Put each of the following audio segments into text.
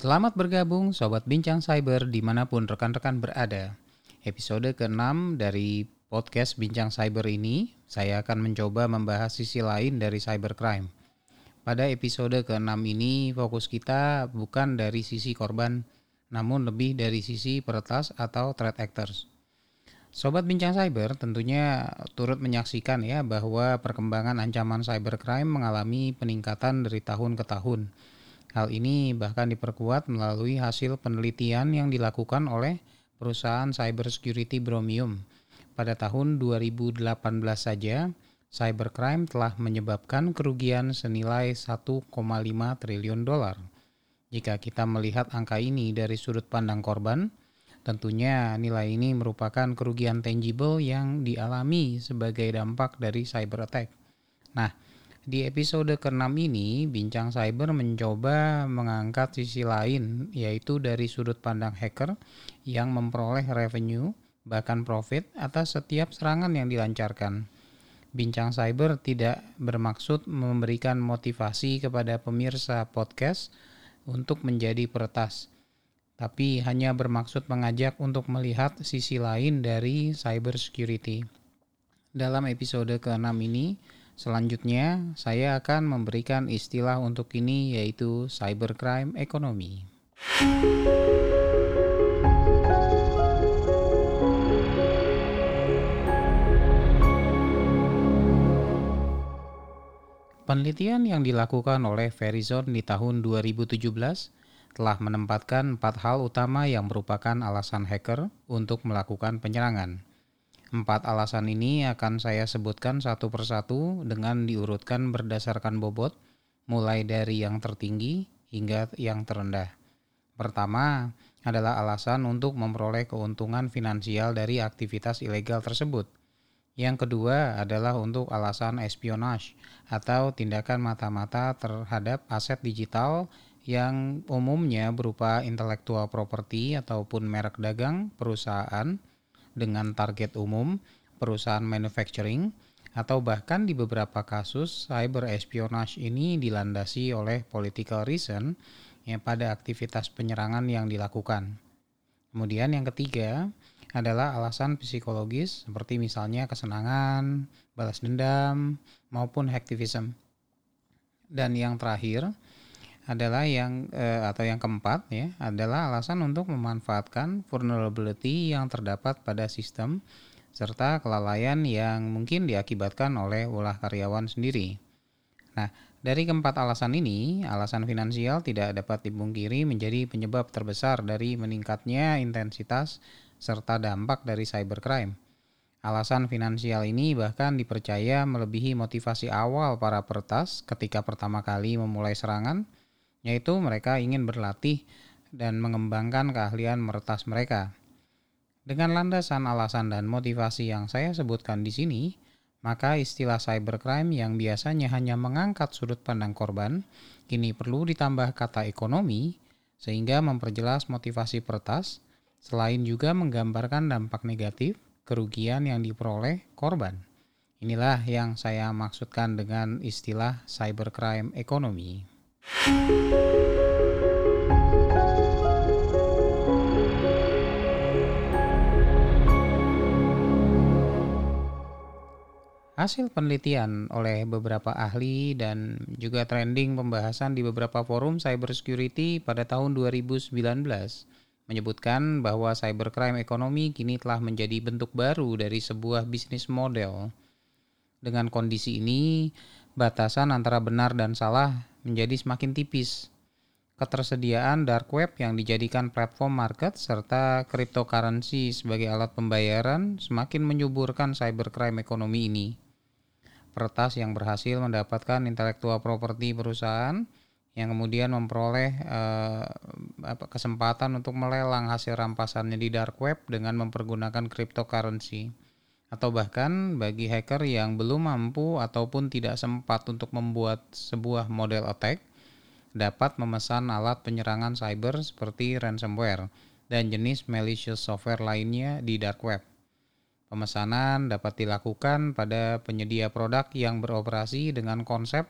Selamat bergabung Sobat Bincang Cyber di mana pun rekan-rekan berada. Episode ke-6 dari podcast Bincang Cyber ini, saya akan mencoba membahas sisi lain dari cybercrime. Pada episode ke-6 ini, fokus kita bukan dari sisi korban, namun lebih dari sisi peretas atau threat actors. Sobat Bincang Cyber tentunya turut menyaksikan ya bahwa perkembangan ancaman cybercrime mengalami peningkatan dari tahun ke tahun. Hal ini bahkan diperkuat melalui hasil penelitian yang dilakukan oleh perusahaan cybersecurity Bromium. Pada tahun 2018 saja, cybercrime telah menyebabkan kerugian senilai 1,5 triliun dolar. Jika kita melihat angka ini dari sudut pandang korban, tentunya nilai ini merupakan kerugian tangible yang dialami sebagai dampak dari cyber attack. Nah, di episode ke-6 ini, Bincang Cyber mencoba mengangkat sisi lain, yaitu dari sudut pandang hacker yang memperoleh revenue, bahkan profit, atas setiap serangan yang dilancarkan. Bincang Cyber tidak bermaksud memberikan motivasi kepada pemirsa podcast untuk menjadi peretas, tapi hanya bermaksud mengajak untuk melihat sisi lain dari cyber security. Dalam episode ke-6 ini, Selanjutnya, saya akan memberikan istilah untuk ini yaitu cybercrime ekonomi. Penelitian yang dilakukan oleh Verizon di tahun 2017 telah menempatkan empat hal utama yang merupakan alasan hacker untuk melakukan penyerangan. Empat alasan ini akan saya sebutkan satu persatu dengan diurutkan berdasarkan bobot, mulai dari yang tertinggi hingga yang terendah. Pertama adalah alasan untuk memperoleh keuntungan finansial dari aktivitas ilegal tersebut. Yang kedua adalah untuk alasan espionage atau tindakan mata-mata terhadap aset digital yang umumnya berupa intellectual property ataupun merek dagang perusahaan dengan target umum, perusahaan manufacturing, atau bahkan di beberapa kasus cyber espionage ini dilandasi oleh political reason ya, pada aktivitas penyerangan yang dilakukan. Kemudian yang ketiga adalah alasan psikologis seperti misalnya kesenangan, balas dendam, maupun hacktivism. Dan yang terakhir adalah yang eh, atau yang keempat ya adalah alasan untuk memanfaatkan vulnerability yang terdapat pada sistem serta kelalaian yang mungkin diakibatkan oleh ulah karyawan sendiri. Nah, dari keempat alasan ini, alasan finansial tidak dapat dipungkiri menjadi penyebab terbesar dari meningkatnya intensitas serta dampak dari cybercrime. Alasan finansial ini bahkan dipercaya melebihi motivasi awal para peretas ketika pertama kali memulai serangan, yaitu mereka ingin berlatih dan mengembangkan keahlian meretas mereka. Dengan landasan alasan dan motivasi yang saya sebutkan di sini, maka istilah cybercrime yang biasanya hanya mengangkat sudut pandang korban, kini perlu ditambah kata ekonomi sehingga memperjelas motivasi peretas, selain juga menggambarkan dampak negatif kerugian yang diperoleh korban. Inilah yang saya maksudkan dengan istilah cybercrime ekonomi. Hasil penelitian oleh beberapa ahli dan juga trending pembahasan di beberapa forum cybersecurity pada tahun 2019 menyebutkan bahwa cybercrime ekonomi kini telah menjadi bentuk baru dari sebuah bisnis model. Dengan kondisi ini, batasan antara benar dan salah menjadi semakin tipis. Ketersediaan dark web yang dijadikan platform market serta cryptocurrency sebagai alat pembayaran semakin menyuburkan cybercrime ekonomi ini. Pertas yang berhasil mendapatkan intelektual properti perusahaan yang kemudian memperoleh eh, kesempatan untuk melelang hasil rampasannya di dark web dengan mempergunakan cryptocurrency atau bahkan bagi hacker yang belum mampu ataupun tidak sempat untuk membuat sebuah model attack dapat memesan alat penyerangan cyber seperti ransomware dan jenis malicious software lainnya di dark web. Pemesanan dapat dilakukan pada penyedia produk yang beroperasi dengan konsep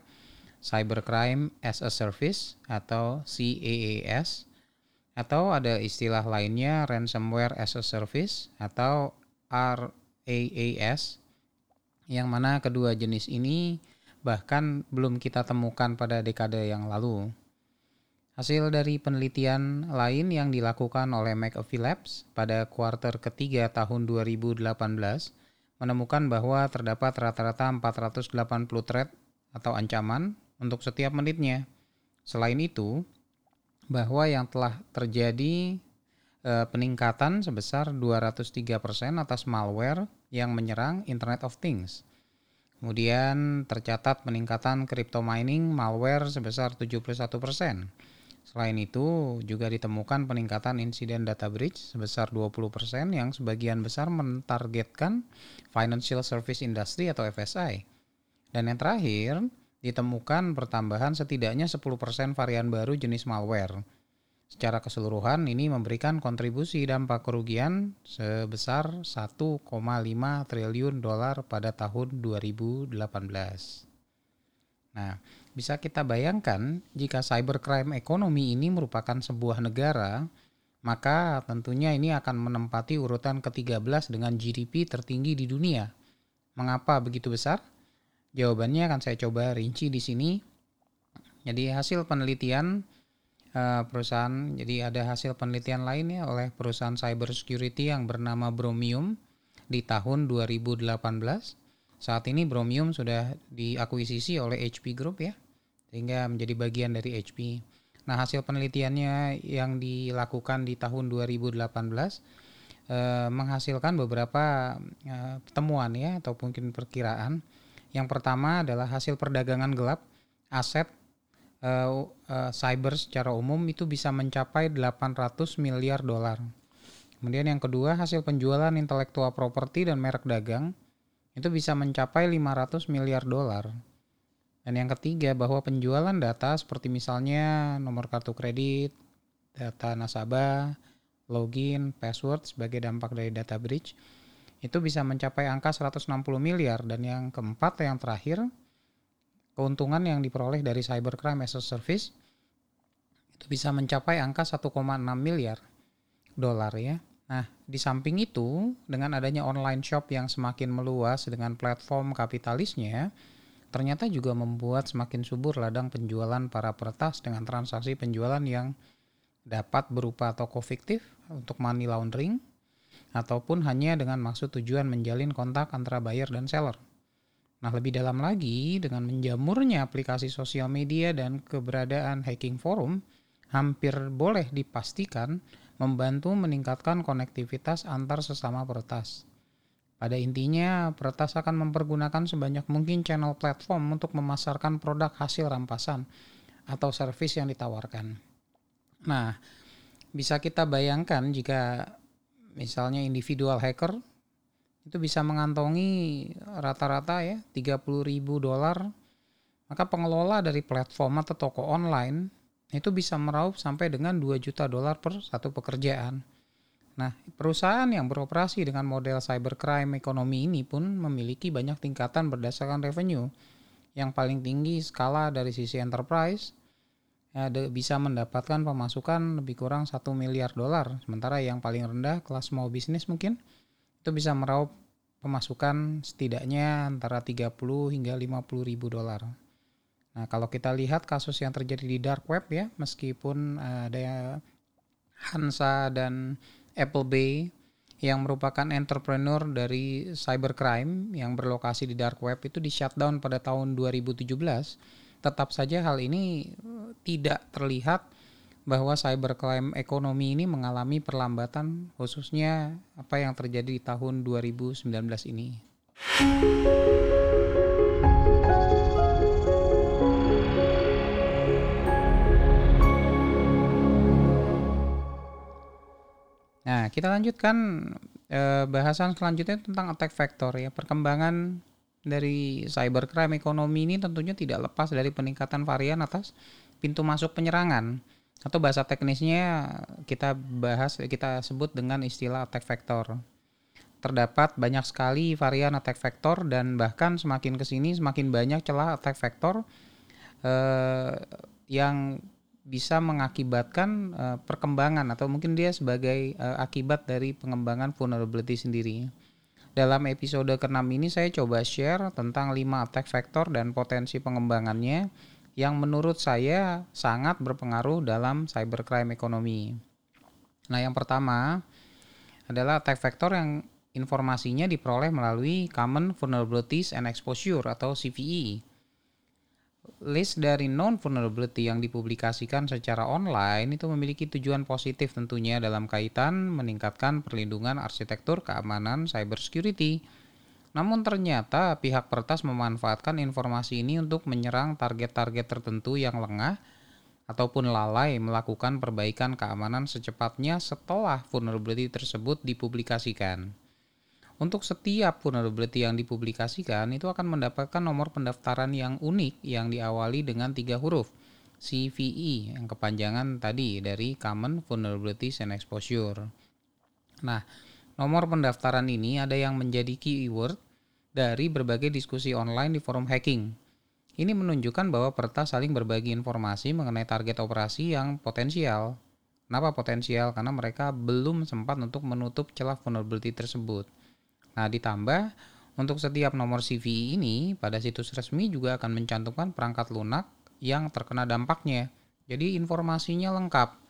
Cybercrime as a Service atau CAAS Atau ada istilah lainnya ransomware as a service atau RAAS yang mana kedua jenis ini bahkan belum kita temukan pada dekade yang lalu. Hasil dari penelitian lain yang dilakukan oleh McAfee Labs pada kuarter ketiga tahun 2018 menemukan bahwa terdapat rata-rata 480 threat atau ancaman untuk setiap menitnya. Selain itu, bahwa yang telah terjadi e, peningkatan sebesar 203% atas malware yang menyerang Internet of Things. Kemudian tercatat peningkatan crypto mining malware sebesar 71%. Selain itu, juga ditemukan peningkatan insiden data breach sebesar 20% yang sebagian besar mentargetkan financial service industry atau FSI. Dan yang terakhir, ditemukan pertambahan setidaknya 10% varian baru jenis malware. Secara keseluruhan ini memberikan kontribusi dampak kerugian sebesar 1,5 triliun dolar pada tahun 2018. Nah, bisa kita bayangkan jika cybercrime ekonomi ini merupakan sebuah negara, maka tentunya ini akan menempati urutan ke-13 dengan GDP tertinggi di dunia. Mengapa begitu besar? Jawabannya akan saya coba rinci di sini. Jadi hasil penelitian uh, perusahaan, jadi ada hasil penelitian lainnya oleh perusahaan cybersecurity yang bernama Bromium di tahun 2018 saat ini Bromium sudah diakuisisi oleh HP Group ya, sehingga menjadi bagian dari HP. Nah, hasil penelitiannya yang dilakukan di tahun 2018 eh, menghasilkan beberapa eh, temuan ya atau mungkin perkiraan. Yang pertama adalah hasil perdagangan gelap aset eh, eh, cyber secara umum itu bisa mencapai 800 miliar dolar. Kemudian yang kedua hasil penjualan intelektual properti dan merek dagang itu bisa mencapai 500 miliar dolar. Dan yang ketiga bahwa penjualan data seperti misalnya nomor kartu kredit, data nasabah, login, password sebagai dampak dari data breach itu bisa mencapai angka 160 miliar dan yang keempat yang terakhir keuntungan yang diperoleh dari cybercrime as a service itu bisa mencapai angka 1,6 miliar dolar ya. Nah, di samping itu, dengan adanya online shop yang semakin meluas dengan platform kapitalisnya, ternyata juga membuat semakin subur ladang penjualan para peretas dengan transaksi penjualan yang dapat berupa toko fiktif untuk money laundering, ataupun hanya dengan maksud tujuan menjalin kontak antara buyer dan seller. Nah, lebih dalam lagi, dengan menjamurnya aplikasi sosial media dan keberadaan hacking forum, hampir boleh dipastikan membantu meningkatkan konektivitas antar sesama peretas. Pada intinya, peretas akan mempergunakan sebanyak mungkin channel platform untuk memasarkan produk hasil rampasan atau servis yang ditawarkan. Nah, bisa kita bayangkan jika misalnya individual hacker itu bisa mengantongi rata-rata ya 30 ribu dolar maka pengelola dari platform atau toko online itu bisa meraup sampai dengan 2 juta dolar per satu pekerjaan. Nah, perusahaan yang beroperasi dengan model cybercrime ekonomi ini pun memiliki banyak tingkatan berdasarkan revenue. Yang paling tinggi skala dari sisi enterprise ya, bisa mendapatkan pemasukan lebih kurang 1 miliar dolar. Sementara yang paling rendah kelas small business mungkin itu bisa meraup pemasukan setidaknya antara 30 hingga 50 ribu dolar. Nah, kalau kita lihat kasus yang terjadi di dark web ya, meskipun ada Hansa dan Apple Bay yang merupakan entrepreneur dari cybercrime yang berlokasi di dark web itu di shutdown pada tahun 2017, tetap saja hal ini tidak terlihat bahwa cybercrime ekonomi ini mengalami perlambatan khususnya apa yang terjadi di tahun 2019 ini. Nah, kita lanjutkan eh, bahasan selanjutnya tentang attack vector ya. Perkembangan dari cybercrime ekonomi ini tentunya tidak lepas dari peningkatan varian atas pintu masuk penyerangan atau bahasa teknisnya kita bahas kita sebut dengan istilah attack vector. Terdapat banyak sekali varian attack vector dan bahkan semakin ke sini semakin banyak celah attack vector eh, yang bisa mengakibatkan uh, perkembangan atau mungkin dia sebagai uh, akibat dari pengembangan vulnerability sendiri. Dalam episode ke-6 ini saya coba share tentang 5 attack vector dan potensi pengembangannya yang menurut saya sangat berpengaruh dalam cybercrime ekonomi. Nah, yang pertama adalah attack vector yang informasinya diperoleh melalui Common Vulnerabilities and Exposure atau CVE list dari non vulnerability yang dipublikasikan secara online itu memiliki tujuan positif tentunya dalam kaitan meningkatkan perlindungan arsitektur keamanan cybersecurity. Namun ternyata pihak pertas memanfaatkan informasi ini untuk menyerang target-target tertentu yang lengah ataupun lalai melakukan perbaikan keamanan secepatnya setelah vulnerability tersebut dipublikasikan. Untuk setiap vulnerability yang dipublikasikan itu akan mendapatkan nomor pendaftaran yang unik yang diawali dengan tiga huruf CVE yang kepanjangan tadi dari Common Vulnerabilities and Exposure. Nah, nomor pendaftaran ini ada yang menjadi keyword dari berbagai diskusi online di forum hacking. Ini menunjukkan bahwa pertas saling berbagi informasi mengenai target operasi yang potensial. Kenapa potensial? Karena mereka belum sempat untuk menutup celah vulnerability tersebut. Nah, ditambah untuk setiap nomor CVE ini pada situs resmi juga akan mencantumkan perangkat lunak yang terkena dampaknya. Jadi informasinya lengkap.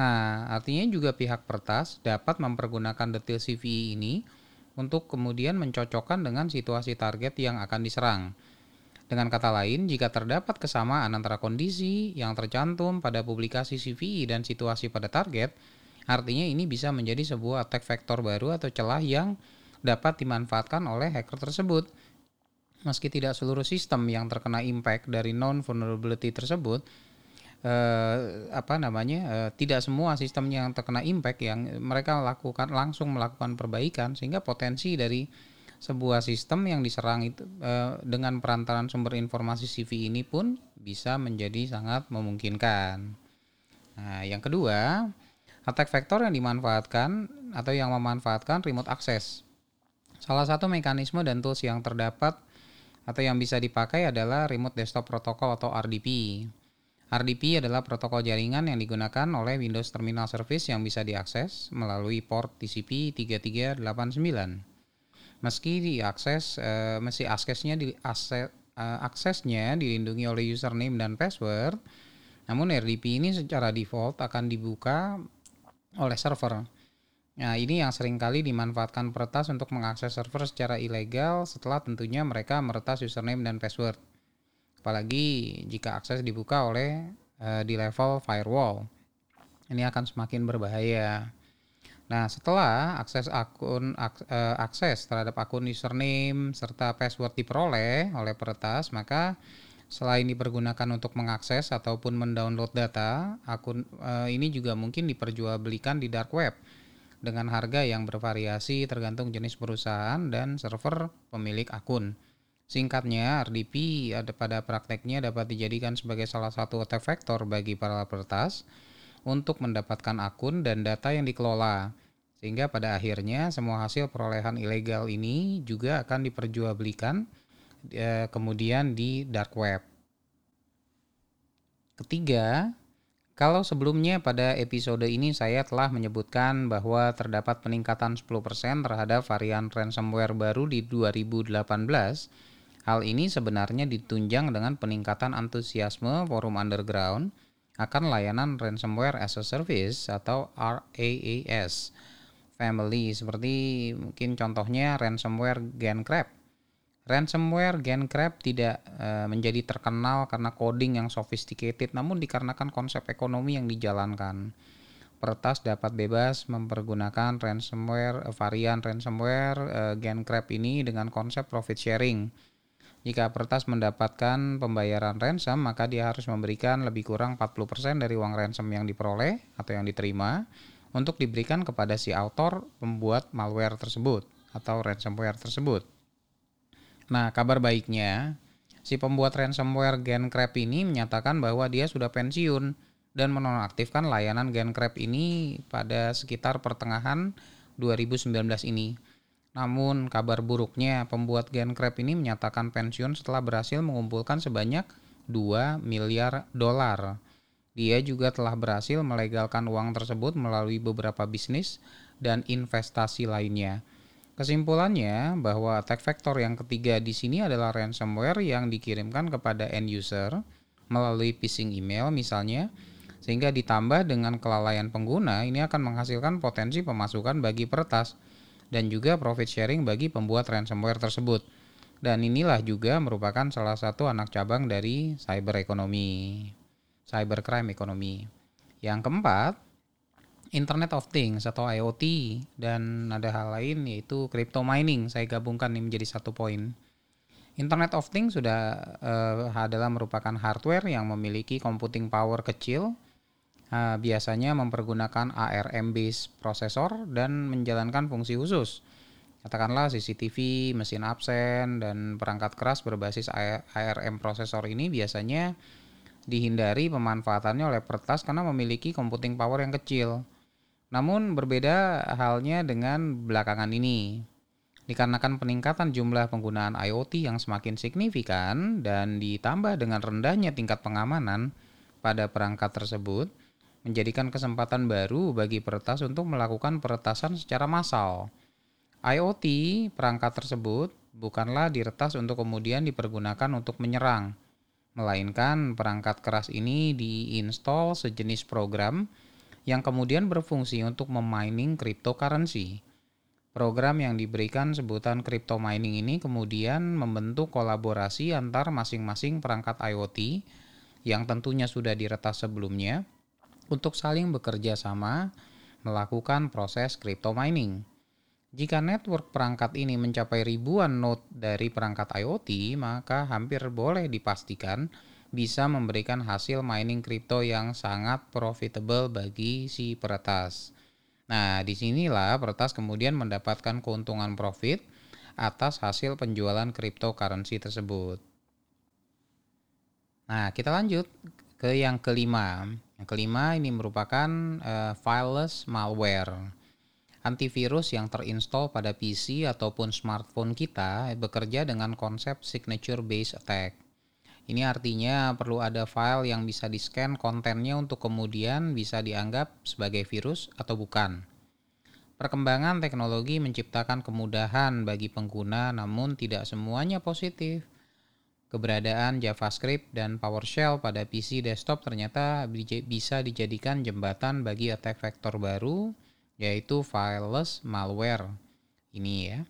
Nah, artinya juga pihak pertas dapat mempergunakan detail CVE ini untuk kemudian mencocokkan dengan situasi target yang akan diserang. Dengan kata lain, jika terdapat kesamaan antara kondisi yang tercantum pada publikasi CVE dan situasi pada target, artinya ini bisa menjadi sebuah attack vector baru atau celah yang dapat dimanfaatkan oleh hacker tersebut. Meski tidak seluruh sistem yang terkena impact dari non vulnerability tersebut, eh, apa namanya eh, tidak semua sistem yang terkena impact yang mereka lakukan langsung melakukan perbaikan sehingga potensi dari sebuah sistem yang diserang itu eh, dengan perantaran sumber informasi CV ini pun bisa menjadi sangat memungkinkan. Nah, yang kedua, attack vector yang dimanfaatkan atau yang memanfaatkan remote access. Salah satu mekanisme dan tools yang terdapat atau yang bisa dipakai adalah Remote Desktop Protocol atau RDP. RDP adalah protokol jaringan yang digunakan oleh Windows Terminal Service yang bisa diakses melalui port TCP 3389. Meski diakses, uh, meski aksesnya di akses, uh, aksesnya dilindungi oleh username dan password, namun RDP ini secara default akan dibuka oleh server. Nah, ini yang sering kali dimanfaatkan peretas untuk mengakses server secara ilegal setelah tentunya mereka meretas username dan password. Apalagi jika akses dibuka oleh uh, di level firewall. Ini akan semakin berbahaya. Nah, setelah akses akun ak, uh, akses terhadap akun username serta password diperoleh oleh peretas, maka selain dipergunakan untuk mengakses ataupun mendownload data, akun uh, ini juga mungkin diperjualbelikan di dark web dengan harga yang bervariasi tergantung jenis perusahaan dan server pemilik akun. Singkatnya, RDP ada pada prakteknya dapat dijadikan sebagai salah satu attack vector bagi para peretas untuk mendapatkan akun dan data yang dikelola. Sehingga pada akhirnya semua hasil perolehan ilegal ini juga akan diperjualbelikan eh, kemudian di dark web. Ketiga, kalau sebelumnya pada episode ini saya telah menyebutkan bahwa terdapat peningkatan 10% terhadap varian ransomware baru di 2018, hal ini sebenarnya ditunjang dengan peningkatan antusiasme forum underground akan layanan ransomware as a service atau RAAS family seperti mungkin contohnya ransomware GenCrab Ransomware GenCrab tidak uh, menjadi terkenal karena coding yang sophisticated, namun dikarenakan konsep ekonomi yang dijalankan. Peretas dapat bebas mempergunakan ransomware varian ransomware uh, GenCrab ini dengan konsep profit sharing. Jika peretas mendapatkan pembayaran ransom, maka dia harus memberikan lebih kurang 40% dari uang ransom yang diperoleh atau yang diterima untuk diberikan kepada si autor pembuat malware tersebut atau ransomware tersebut. Nah, kabar baiknya, si pembuat ransomware GenCrab ini menyatakan bahwa dia sudah pensiun dan menonaktifkan layanan GenCrab ini pada sekitar pertengahan 2019 ini. Namun kabar buruknya, pembuat GenCrab ini menyatakan pensiun setelah berhasil mengumpulkan sebanyak 2 miliar dolar. Dia juga telah berhasil melegalkan uang tersebut melalui beberapa bisnis dan investasi lainnya. Kesimpulannya bahwa attack vector yang ketiga di sini adalah ransomware yang dikirimkan kepada end user melalui phishing email misalnya sehingga ditambah dengan kelalaian pengguna ini akan menghasilkan potensi pemasukan bagi peretas dan juga profit sharing bagi pembuat ransomware tersebut. Dan inilah juga merupakan salah satu anak cabang dari cyber ekonomi, cybercrime ekonomi. Yang keempat, Internet of Things atau IoT dan ada hal lain yaitu crypto mining. Saya gabungkan ini menjadi satu poin. Internet of Things sudah uh, adalah merupakan hardware yang memiliki computing power kecil, uh, biasanya mempergunakan ARM based prosesor dan menjalankan fungsi khusus Katakanlah CCTV, mesin absen, dan perangkat keras berbasis ARM prosesor ini biasanya dihindari pemanfaatannya oleh pertas karena memiliki computing power yang kecil. Namun berbeda halnya dengan belakangan ini. Dikarenakan peningkatan jumlah penggunaan IoT yang semakin signifikan dan ditambah dengan rendahnya tingkat pengamanan pada perangkat tersebut, menjadikan kesempatan baru bagi peretas untuk melakukan peretasan secara massal IoT perangkat tersebut bukanlah diretas untuk kemudian dipergunakan untuk menyerang, melainkan perangkat keras ini diinstal sejenis program yang kemudian berfungsi untuk memining cryptocurrency. Program yang diberikan sebutan crypto mining ini kemudian membentuk kolaborasi antar masing-masing perangkat IoT yang tentunya sudah diretas sebelumnya untuk saling bekerja sama melakukan proses crypto mining. Jika network perangkat ini mencapai ribuan node dari perangkat IoT, maka hampir boleh dipastikan bisa memberikan hasil mining kripto yang sangat profitable bagi si peretas. Nah, di sinilah peretas kemudian mendapatkan keuntungan profit atas hasil penjualan cryptocurrency tersebut. Nah, kita lanjut ke yang kelima. Yang kelima ini merupakan uh, fileless malware antivirus yang terinstall pada PC ataupun smartphone kita bekerja dengan konsep signature based attack. Ini artinya perlu ada file yang bisa di-scan kontennya untuk kemudian bisa dianggap sebagai virus atau bukan. Perkembangan teknologi menciptakan kemudahan bagi pengguna namun tidak semuanya positif. Keberadaan JavaScript dan PowerShell pada PC desktop ternyata bisa dijadikan jembatan bagi attack vector baru yaitu fileless malware ini ya.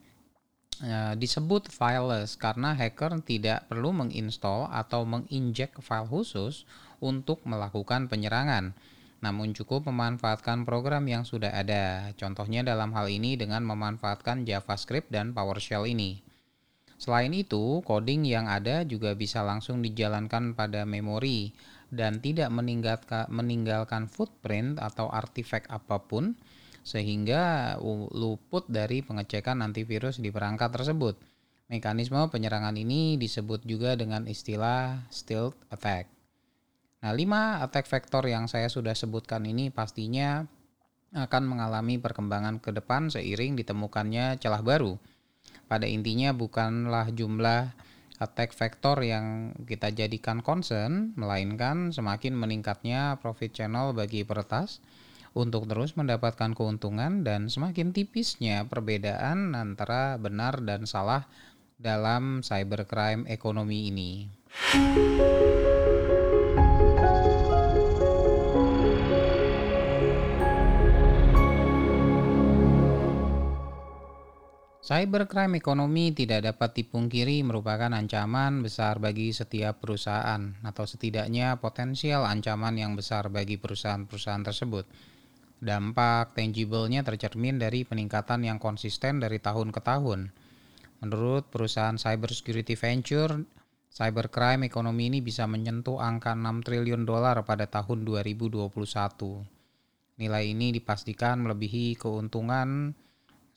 E, disebut fileless karena hacker tidak perlu menginstall atau menginjek file khusus untuk melakukan penyerangan, namun cukup memanfaatkan program yang sudah ada. Contohnya dalam hal ini dengan memanfaatkan JavaScript dan PowerShell ini. Selain itu, coding yang ada juga bisa langsung dijalankan pada memori dan tidak meninggalkan, footprint atau artifact apa pun sehingga luput dari pengecekan antivirus di perangkat tersebut. Mekanisme penyerangan ini disebut juga dengan istilah stealth attack. Nah, lima attack vector yang saya sudah sebutkan ini pastinya akan mengalami perkembangan ke depan seiring ditemukannya celah baru. Pada intinya bukanlah jumlah attack vector yang kita jadikan concern, melainkan semakin meningkatnya profit channel bagi peretas, untuk terus mendapatkan keuntungan dan semakin tipisnya perbedaan antara benar dan salah dalam cybercrime ekonomi ini. Cybercrime ekonomi tidak dapat dipungkiri merupakan ancaman besar bagi setiap perusahaan atau setidaknya potensial ancaman yang besar bagi perusahaan-perusahaan tersebut. Dampak tangible-nya tercermin dari peningkatan yang konsisten dari tahun ke tahun. Menurut perusahaan cybersecurity venture, cybercrime ekonomi ini bisa menyentuh angka 6 triliun dolar pada tahun 2021. Nilai ini dipastikan melebihi keuntungan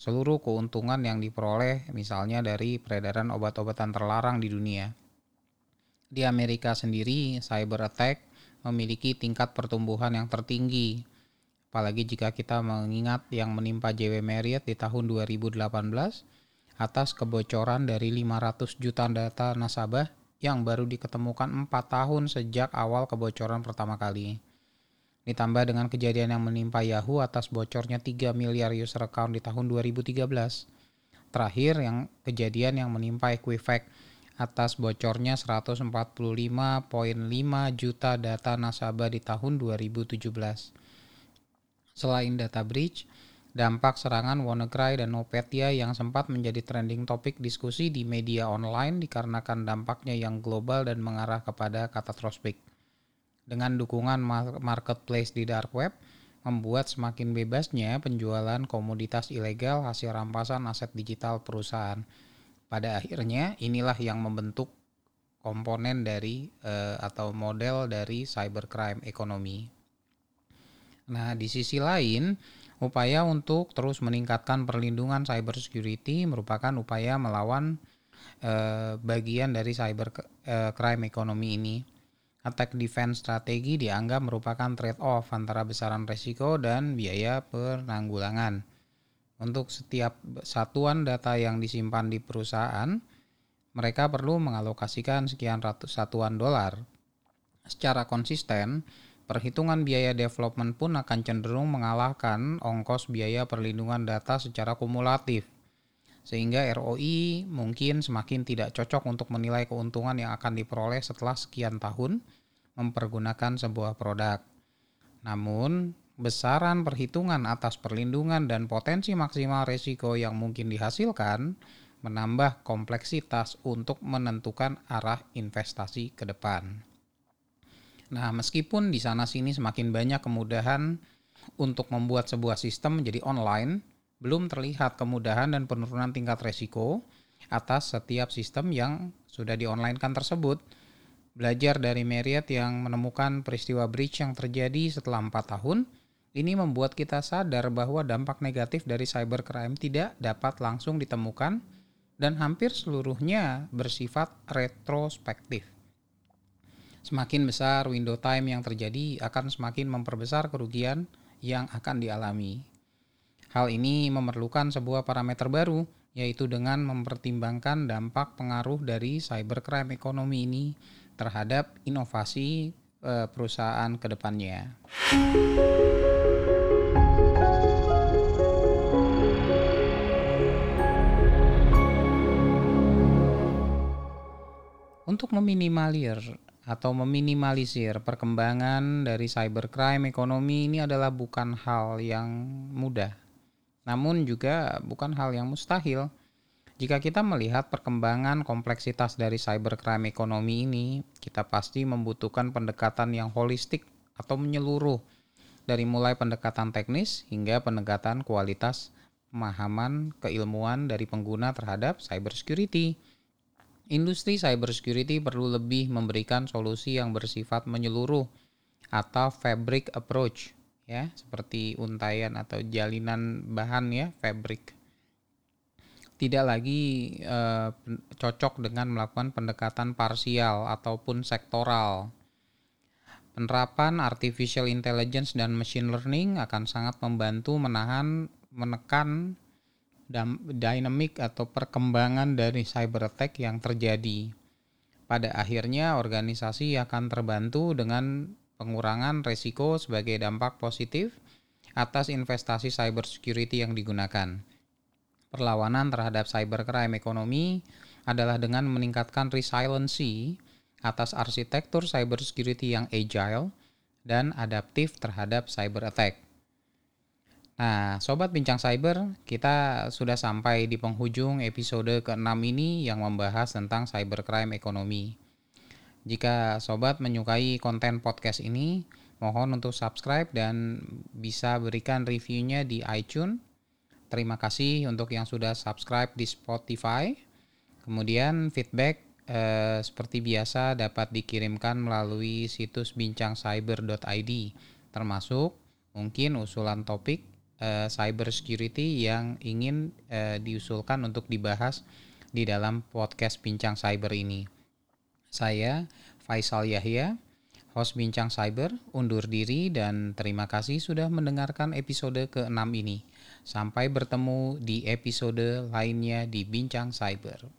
seluruh keuntungan yang diperoleh misalnya dari peredaran obat-obatan terlarang di dunia. Di Amerika sendiri, cyber attack memiliki tingkat pertumbuhan yang tertinggi Apalagi jika kita mengingat yang menimpa JW Marriott di tahun 2018 atas kebocoran dari 500 juta data nasabah yang baru diketemukan 4 tahun sejak awal kebocoran pertama kali. Ditambah dengan kejadian yang menimpa Yahoo atas bocornya 3 miliar user account di tahun 2013. Terakhir yang kejadian yang menimpa Equifax atas bocornya 145.5 juta data nasabah di tahun 2017. Selain data breach, dampak serangan WannaCry dan Nopedia yang sempat menjadi trending topik diskusi di media online dikarenakan dampaknya yang global dan mengarah kepada katastrofik dengan dukungan marketplace di dark web membuat semakin bebasnya penjualan komoditas ilegal hasil rampasan aset digital perusahaan. Pada akhirnya inilah yang membentuk komponen dari uh, atau model dari cybercrime ekonomi. Nah, di sisi lain, upaya untuk terus meningkatkan perlindungan cybersecurity merupakan upaya melawan uh, bagian dari cybercrime ekonomi ini attack defense strategi dianggap merupakan trade-off antara besaran risiko dan biaya penanggulangan. Untuk setiap satuan data yang disimpan di perusahaan, mereka perlu mengalokasikan sekian ratus satuan dolar. Secara konsisten, perhitungan biaya development pun akan cenderung mengalahkan ongkos biaya perlindungan data secara kumulatif. Sehingga ROI mungkin semakin tidak cocok untuk menilai keuntungan yang akan diperoleh setelah sekian tahun mempergunakan sebuah produk. Namun, besaran perhitungan atas perlindungan dan potensi maksimal risiko yang mungkin dihasilkan menambah kompleksitas untuk menentukan arah investasi ke depan. Nah, meskipun di sana-sini semakin banyak kemudahan untuk membuat sebuah sistem menjadi online, belum terlihat kemudahan dan penurunan tingkat risiko atas setiap sistem yang sudah di-online-kan tersebut Belajar dari Marriott yang menemukan peristiwa breach yang terjadi setelah empat tahun, ini membuat kita sadar bahwa dampak negatif dari cybercrime tidak dapat langsung ditemukan dan hampir seluruhnya bersifat retrospektif. Semakin besar window time yang terjadi akan semakin memperbesar kerugian yang akan dialami. Hal ini memerlukan sebuah parameter baru, yaitu dengan mempertimbangkan dampak pengaruh dari cybercrime ekonomi ini terhadap inovasi uh, perusahaan ke depannya. Untuk meminimalisir atau meminimalisir perkembangan dari cybercrime ekonomi ini adalah bukan hal yang mudah. Namun juga bukan hal yang mustahil. Jika kita melihat perkembangan kompleksitas dari cybercrime ekonomi ini, kita pasti membutuhkan pendekatan yang holistik atau menyeluruh. Dari mulai pendekatan teknis hingga pendekatan kualitas pemahaman keilmuan dari pengguna terhadap cybersecurity. Industri cybersecurity perlu lebih memberikan solusi yang bersifat menyeluruh atau fabric approach ya, seperti untayan atau jalinan bahan ya, fabric tidak lagi uh, cocok dengan melakukan pendekatan parsial ataupun sektoral. Penerapan artificial intelligence dan machine learning akan sangat membantu menahan menekan dynamic atau perkembangan dari cyber attack yang terjadi. Pada akhirnya organisasi akan terbantu dengan pengurangan risiko sebagai dampak positif atas investasi cybersecurity yang digunakan perlawanan terhadap cybercrime ekonomi adalah dengan meningkatkan resiliency atas arsitektur cybersecurity yang agile dan adaptif terhadap cyber attack. Nah, sobat bincang cyber, kita sudah sampai di penghujung episode ke-6 ini yang membahas tentang cybercrime ekonomi. Jika sobat menyukai konten podcast ini, mohon untuk subscribe dan bisa berikan reviewnya di iTunes Terima kasih untuk yang sudah subscribe di Spotify. Kemudian feedback eh, seperti biasa dapat dikirimkan melalui situs bincangcyber.id termasuk mungkin usulan topik eh, cyber security yang ingin eh, diusulkan untuk dibahas di dalam podcast Bincang Cyber ini. Saya Faisal Yahya, host Bincang Cyber, undur diri dan terima kasih sudah mendengarkan episode ke-6 ini. Sampai bertemu di episode lainnya di Bincang Cyber.